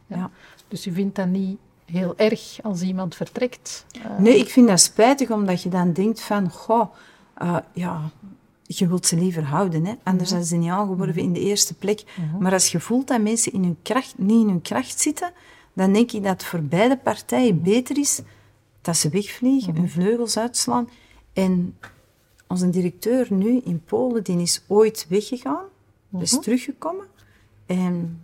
Ja. Dus u vindt dat niet heel erg als iemand vertrekt? Eh, Nee, ik vind dat spijtig, omdat je dan denkt van, goh, eh, ja, je wilt ze liever houden, hè? anders hadden ze niet aangeworven in de eerste plek. Maar als je voelt dat mensen in hun kracht, niet in hun kracht zitten, dan denk ik dat het voor beide partijen beter is dat ze wegvliegen, hun vleugels uitslaan. En onze directeur nu in Polen, die is ooit weggegaan, is teruggekomen. En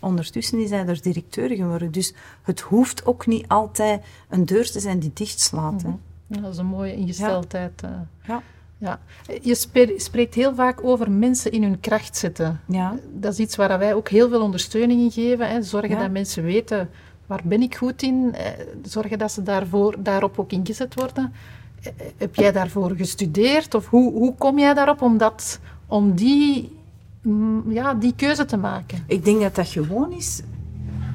ondertussen is hij er directeur geworden. Dus het hoeft ook niet altijd een deur te zijn die dichtslaat. hè. Ja, dat is een mooie ingesteldheid. eh. Ja. Ja. Je spreekt heel vaak over mensen in hun kracht zetten. Ja. Dat is iets waar wij ook heel veel ondersteuning in geven. Hè. Zorgen Ja. dat mensen weten waar ben ik goed in. Eh, zorgen dat ze daarvoor, daarop ook ingezet worden. eh, heb jij daarvoor gestudeerd? Of hoe, hoe kom jij daarop om, dat, om die, mm, ja, die keuze te maken? Ik denk dat dat gewoon is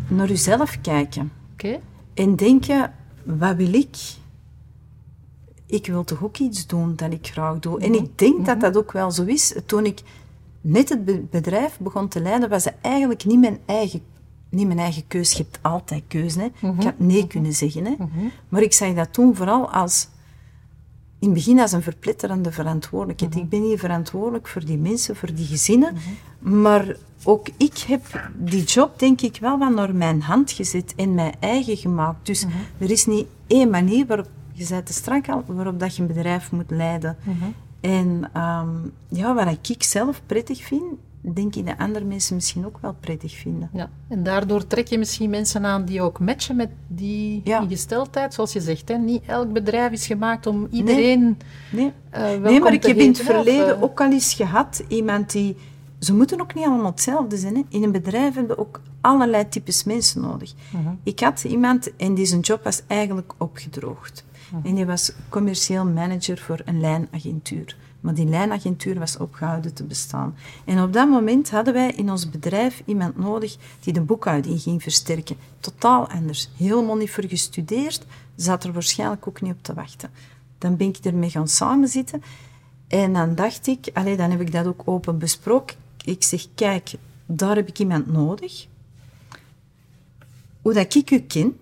naar jezelf kijken. Oké. En denken, wat wil ik? Ik wil toch ook iets doen dat ik graag doe. En ik denk dat dat ook wel zo is. Toen ik net het bedrijf begon te leiden, was het eigenlijk niet mijn eigen, niet mijn eigen keus. Je hebt altijd keuze. Hè. Ik had nee kunnen zeggen. Hè. Maar ik zag dat toen vooral als... In het begin als een verpletterende verantwoordelijkheid. Ik ben hier verantwoordelijk voor die mensen, voor die gezinnen. Maar ook ik heb die job, denk ik, wel wat naar mijn hand gezet en mijn eigen gemaakt. Dus er is niet één manier waarop, je zei te strak al, waarop dat je een bedrijf moet leiden. En ehm, ja, wat ik zelf prettig vind, denk ik dat andere mensen misschien ook wel prettig vinden. Ja. En daardoor trek je misschien mensen aan die ook matchen met die Ja. ingesteldheid, zoals je zegt. Hè? Niet elk bedrijf is gemaakt om iedereen Nee, eh welkom nee maar ik heb in het of, verleden eh, ook al eens gehad iemand die... Ze moeten ook niet allemaal hetzelfde zijn. Hè. In een bedrijf hebben we ook allerlei types mensen nodig. Mhm. Ik had iemand en die zijn job was eigenlijk opgedroogd. Mhm. En die was commercieel manager voor een lijnagentuur. Maar die lijnagentuur was opgehouden te bestaan. En op dat moment hadden wij in ons bedrijf iemand nodig die de boekhouding ging versterken. Totaal anders. Helemaal niet voor gestudeerd. Zat er waarschijnlijk ook niet op te wachten. Dan ben ik ermee gaan samenzitten. En dan dacht ik, allee, dan heb ik dat ook open besproken. Ik zeg, kijk, daar heb ik iemand nodig. Hoe dat ik u ken,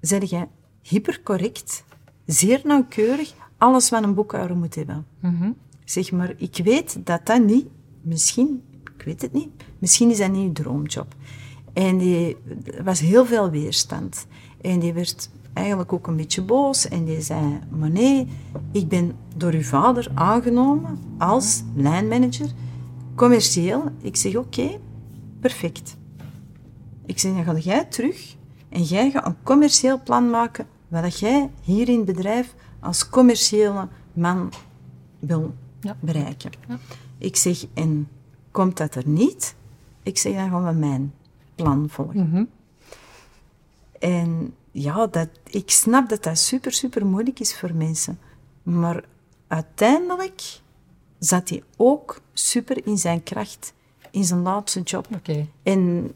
zeg jij hypercorrect, zeer nauwkeurig, alles wat een boekhouder moet hebben. Zeg maar, ik weet dat dat niet, misschien, ik weet het niet, misschien is dat niet uw droomjob. En die er was heel veel weerstand. En die werd eigenlijk ook een beetje boos. En die zei, maar nee, ik ben door uw vader aangenomen als lijnmanager, commercieel. Ik zeg, oké, perfect. Ik zeg, dan ga jij terug en jij gaat een commercieel plan maken wat jij hier in het bedrijf als commerciële man wil Ja. bereiken. Ja. Ik zeg, en komt dat er niet? Ik zeg, dan gaan we mijn plan volgen. Mhm. En ja, dat, ik snap dat dat super, super moeilijk is voor mensen. Maar uiteindelijk zat hij ook super in zijn kracht, in zijn laatste job. Oké. En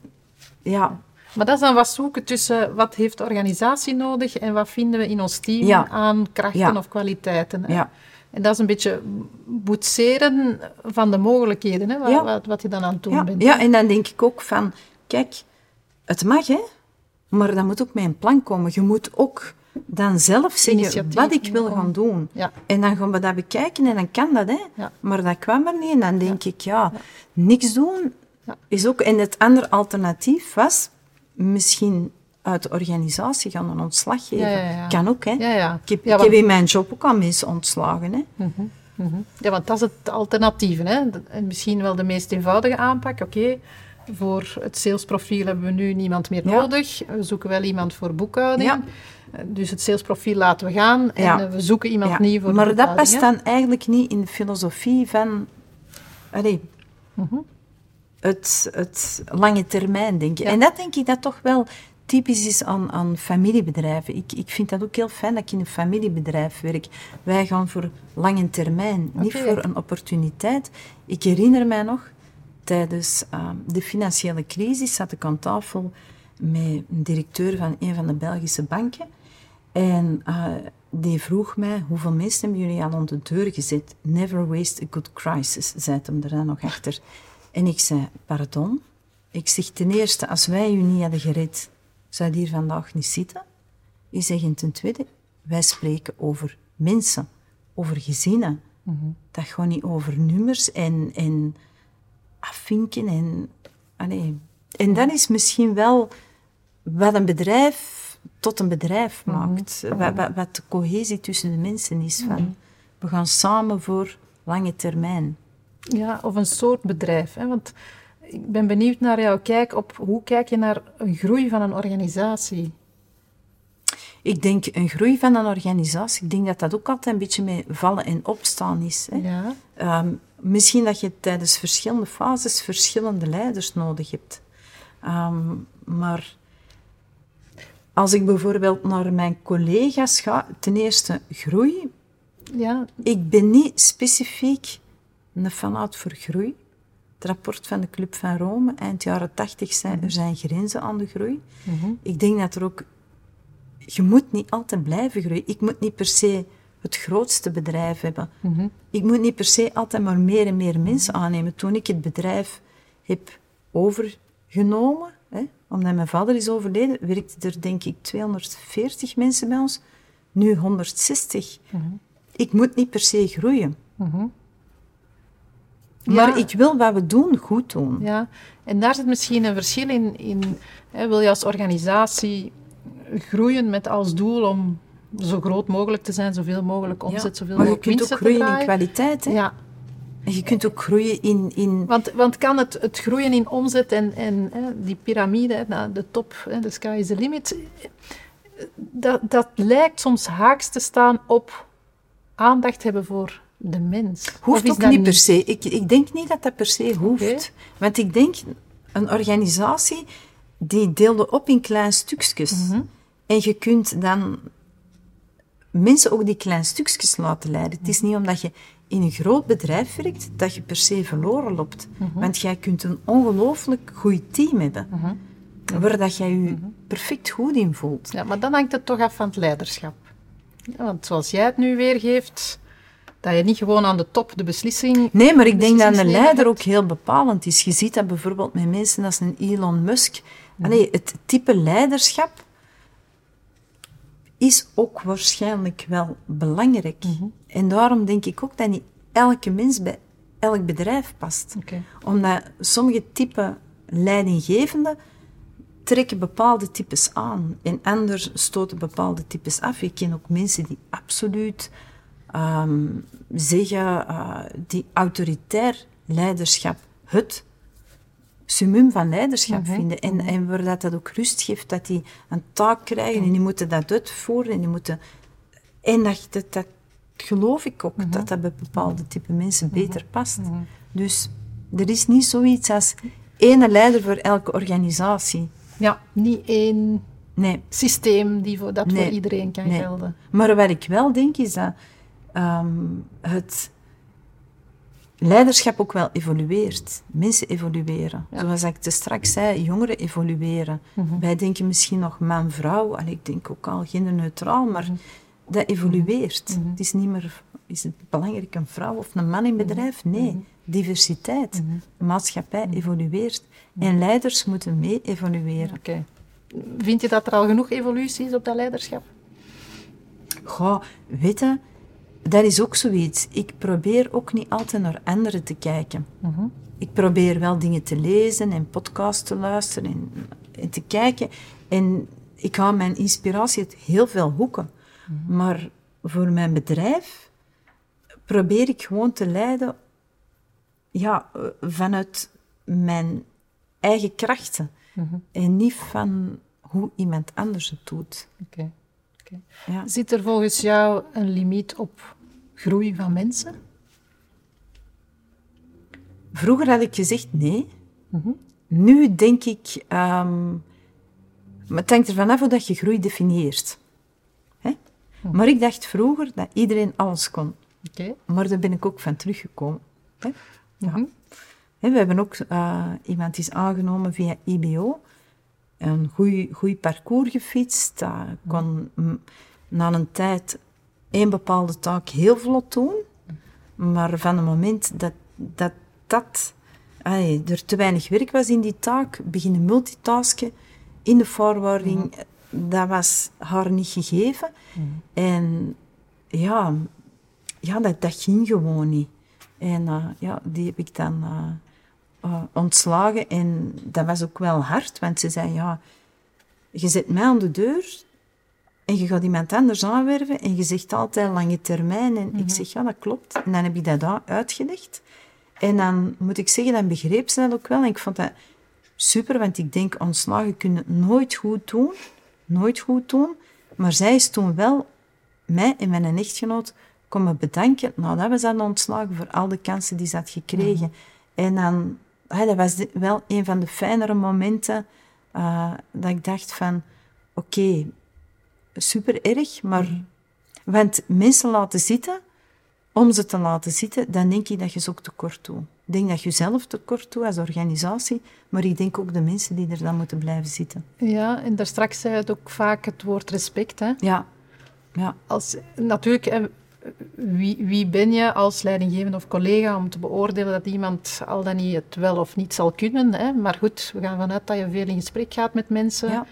ja, Maar dat is dan wat zoeken tussen wat heeft de organisatie nodig en wat vinden we in ons team Ja. aan krachten Ja. of kwaliteiten. hè. Ja. En dat is een beetje boetseren van de mogelijkheden, hè, wat, wat, wat je dan aan het doen bent. ja, en dan denk ik ook van, kijk, het mag hè, maar dat moet ook met een plan komen. Je moet ook dan zelf zeggen Initiatief wat ik wil gaan doen. Ja. En dan gaan we dat bekijken en dan kan dat, hè. Ja. Maar dat kwam er niet. En dan denk ik, ja, niks doen is ook... En het andere alternatief was misschien uit de organisatie gaan een ontslag geven. Ja, ja, ja. Kan ook, hè. Ja, ja. Ik heb, ik in mijn job ook al mensen ontslagen, hè. Ja, want dat is het alternatief. Hè? En misschien wel de meest eenvoudige aanpak. Oké, voor het salesprofiel hebben we nu niemand meer nodig. We zoeken wel iemand voor boekhouding. Eh, Dus het salesprofiel laten we gaan. En eh, we zoeken iemand nieuw voor de maar dat boekhouding. past hè. dan eigenlijk niet in de filosofie van allee, Mhm. Het, het lange termijn denken. Ja. En dat denk ik dat toch wel typisch is aan, aan familiebedrijven. Ik, ik vind dat ook heel fijn dat ik in een familiebedrijf werk. Wij gaan voor lange termijn, niet voor een opportuniteit. Ik herinner mij nog, tijdens uh, de financiële crisis zat ik aan tafel met een directeur van een van de Belgische banken. En uh, die vroeg mij, hoeveel mensen hebben jullie al onder de deur gezet? Never waste a good crisis, zei hem er dan nog achter. En ik zei, pardon? Ik zeg, ten eerste, als wij u niet hadden gered, zou je hier vandaag niet zitten? Ik zeg, en ten tweede, wij spreken over mensen, over gezinnen. Mm -hmm. Dat gewoon niet over nummers en, en afvinken. En, allee. en dat is misschien wel wat een bedrijf tot een bedrijf maakt. Mm -hmm. wat, wat, wat, de cohesie tussen de mensen is. Van, mm -hmm. We gaan samen voor lange termijn. Ja, of een soort bedrijf. Hè? Want ik ben benieuwd naar jouw kijk op hoe kijk je naar een groei van een organisatie? Ik denk een groei van een organisatie, ik denk dat dat ook altijd een beetje met vallen en opstaan is. Hè? Ja. Um, misschien dat je tijdens verschillende fases verschillende leiders nodig hebt. Um, maar als ik bijvoorbeeld naar mijn collega's ga, ten eerste groei. Ja, Ik ben niet specifiek een fanaat voor groei. Het rapport van de Club van Rome, eind jaren tachtig, zei er zijn grenzen aan de groei. Ik denk dat er ook... Je moet niet altijd blijven groeien. Ik moet niet per se het grootste bedrijf hebben. Ik moet niet per se altijd maar meer en meer mensen aannemen. Toen ik het bedrijf heb overgenomen, hè, omdat mijn vader is overleden, werkte er denk ik 240 mensen bij ons. Nu 160. Ik moet niet per se groeien. Maar Ja. ik wil wat we doen goed doen. ja. En daar zit misschien een verschil in. in hè, wil je als organisatie groeien met als doel om zo groot mogelijk te zijn, zoveel mogelijk omzet, Ja, zoveel maar je mogelijk kunt ook te groeien in kwaliteit. Hè? Ja, En je kunt ook groeien in... in want, want kan het, het groeien in omzet en, en hè, die piramide, naar de top, hè, de sky is the limit, dat, dat lijkt soms haaks te staan op aandacht hebben voor de mens. Hoeft ook niet per se. Ik, ik denk niet dat dat per se hoeft. Want ik denk, een organisatie die deelde op in kleine stukjes. Mhm. En je kunt dan mensen ook die kleine stukjes laten leiden. Het is niet omdat je in een groot bedrijf werkt, dat je per se verloren loopt. Mhm. Want jij kunt een ongelooflijk goed team hebben. Waar dat jij je Mhm. perfect goed in voelt. Ja, maar dan hangt het toch af van het leiderschap. Ja, want zoals jij het nu weergeeft, dat je niet gewoon aan de top de beslissing... Nee, maar ik denk dat een leider hebt. ook heel bepalend is. Je ziet dat bijvoorbeeld met mensen als een Elon Musk. Allee, het type leiderschap is ook waarschijnlijk wel belangrijk. En daarom denk ik ook dat niet elke mens bij elk bedrijf past. Omdat sommige type leidinggevenden trekken bepaalde types aan en anders stoten bepaalde types af. Ik ken ook mensen die absoluut ehm, zeggen, eh, die autoritair leiderschap het summum van leiderschap vinden. En, en waar dat, dat ook rust geeft, dat die een taak krijgen en die moeten dat uitvoeren en die moeten... En dat, dat, dat geloof ik ook, dat dat bij bepaalde type mensen beter past. Dus er is niet zoiets als ene leider voor elke organisatie. Ja, niet één Nee. systeem die voor, dat Nee. voor iedereen kan Nee. gelden. Maar wat ik wel denk is dat ehm, het leiderschap ook wel evolueert. Mensen evolueren. Ja. Zoals ik te straks zei, jongeren evolueren. Mhm. Wij denken misschien nog man-vrouw. Allee, Ik denk ook al genderneutraal, maar Mhm. dat evolueert. Het is niet meer... Is het belangrijk een vrouw of een man in bedrijf? Mhm. Nee. Diversiteit. De maatschappij evolueert. En leiders moeten mee evolueren. Vind je dat er al genoeg evolutie is op dat leiderschap? Goh, weet je, dat is ook zoiets. Ik probeer ook niet altijd naar anderen te kijken. Ik probeer wel dingen te lezen en podcasts te luisteren en, en te kijken. En ik haal mijn inspiratie uit heel veel hoeken. Maar voor mijn bedrijf probeer ik gewoon te leiden ja, eh, vanuit mijn eigen krachten. En niet van hoe iemand anders het doet. Oké. Ja. Zit er volgens jou een limiet op groei van mensen? Vroeger had ik gezegd nee. Nu denk ik, maar het hangt ervan af hoe dat je groei definieert. Hè? Maar ik dacht vroeger dat iedereen alles kon. Maar daar ben ik ook van teruggekomen. Hè? Mhm. Hè, we hebben ook eh, iemand die is aangenomen via IBO. Een goed parcours gefietst. Dat kon na een tijd één bepaalde taak heel vlot doen. Maar van het moment dat dat, dat er te weinig werk was in die taak, beginnen multitasken in de forwarding, dat was haar niet gegeven. En ja, ja dat, dat ging gewoon niet. En eh, ja, die heb ik dan eh, eh, ontslagen. En dat was ook wel hard, want ze zei, ja, je zet mij aan de deur en je gaat iemand anders aanwerven en je zegt altijd lange termijn. En ik zeg, ja, dat klopt. En dan heb ik dat uitgelegd. En dan moet ik zeggen, dan begreep ze dat ook wel. En ik vond dat super, want ik denk, ontslagen kunnen nooit goed doen. Nooit goed doen. Maar zij is toen wel mij en mijn echtgenoot komen bedanken nadat we zijn ontslagen voor al de kansen die ze had gekregen. En dan, ah, dat was wel een van de fijnere momenten eh, dat ik dacht van, oké, super erg, maar want mensen laten zitten, om ze te laten zitten, dan denk ik dat je ze ook tekort doet. Ik denk dat je zelf tekort doet als organisatie, maar ik denk ook de mensen die er dan moeten blijven zitten. Ja, en daar straks zei het ook vaak het woord respect. Hè? Ja. ja. Als, natuurlijk, wie, wie ben je als leidinggevende of collega om te beoordelen dat iemand al dan niet het wel of niet zal kunnen? Hè? Maar goed, we gaan vanuit dat je veel in gesprek gaat met mensen. Ja.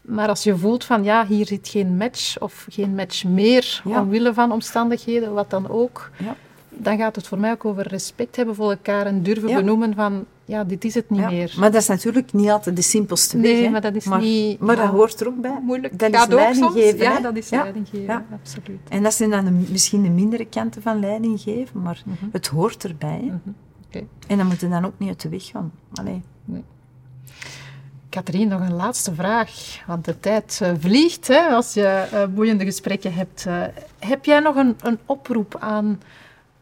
Maar als je voelt van ja, hier zit geen match of geen match meer omwille van omstandigheden, wat dan ook, ja. dan gaat het voor mij ook over respect hebben voor elkaar en durven benoemen van ja, dit is het niet meer. Maar dat is natuurlijk niet altijd de simpelste weg. Nee, maar dat is niet... Maar dat hoort er ook bij. Moeilijk. Dat is leidinggeven. Ja, dat is leidinggeven, absoluut. En dat zijn dan de, misschien de mindere kanten van leidinggeven, maar mhm. het hoort erbij. Mm En dan moet je dan ook niet uit de weg gaan. Allee. Nee. Katrien, nog een laatste vraag, want de tijd uh, vliegt hè, als je uh, boeiende gesprekken hebt. Uh, heb jij nog een, een, oproep aan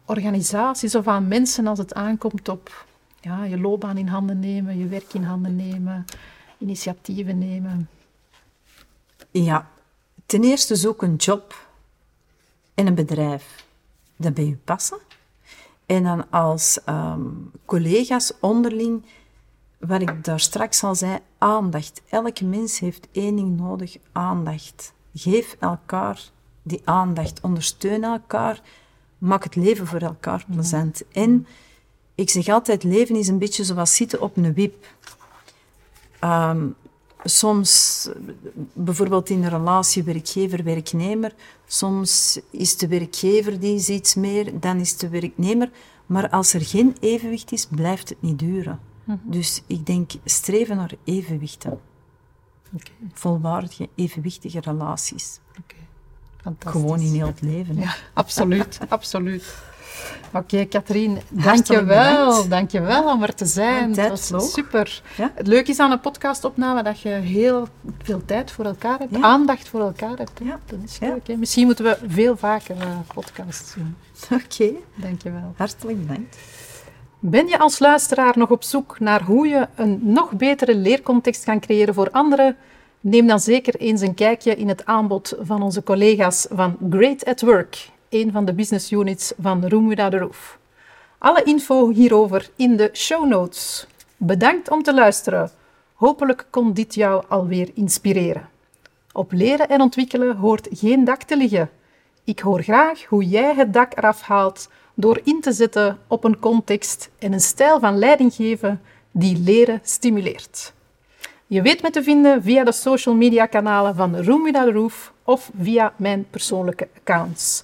organisaties of aan mensen als het aankomt op ja, je loopbaan in handen nemen, je werk in handen nemen, initiatieven nemen? Ja, ten eerste zoek een job en een bedrijf dat bij je passen. En dan als um, collega's onderling wat ik daar straks al zei, aandacht. Elke mens heeft één ding nodig, aandacht. Geef elkaar die aandacht, ondersteun elkaar, maak het leven voor elkaar plezant. En ik zeg altijd, leven is een beetje zoals zitten op een wip. Ehm, soms, bijvoorbeeld in een relatie werkgever-werknemer, soms is de werkgever die iets meer, dan is de werknemer. Maar als er geen evenwicht is, blijft het niet duren. Mhm. Dus ik denk streven naar evenwichten. Okay. Volwaardige, evenwichtige relaties. Okay. Gewoon in heel het leven. Ja, absoluut, absoluut. Oké, okay, Katrien, dankjewel. Dankjewel om er te zijn. dat was super. Ja? Het leuke is aan een podcastopname dat je heel veel tijd voor elkaar hebt, aandacht voor elkaar hebt. Ja. Dat is leuk. Misschien moeten we veel vaker uh, podcasts doen. Oké. Okay. Dankjewel. Hartelijk dank. Ben je als luisteraar nog op zoek naar hoe je een nog betere leercontext kan creëren voor anderen? Neem dan zeker eens een kijkje in het aanbod van onze collega's van Great at Work, een van de business units van Room Without a Roof. Alle info hierover in de show notes. Bedankt om te luisteren. Hopelijk kon dit jou alweer inspireren. Op leren en ontwikkelen hoort geen dak te liggen. Ik hoor graag hoe jij het dak eraf haalt door in te zetten op een context en een stijl van leiding geven die leren stimuleert. Je weet me te vinden via de social media kanalen van Room Without Roof of via mijn persoonlijke accounts.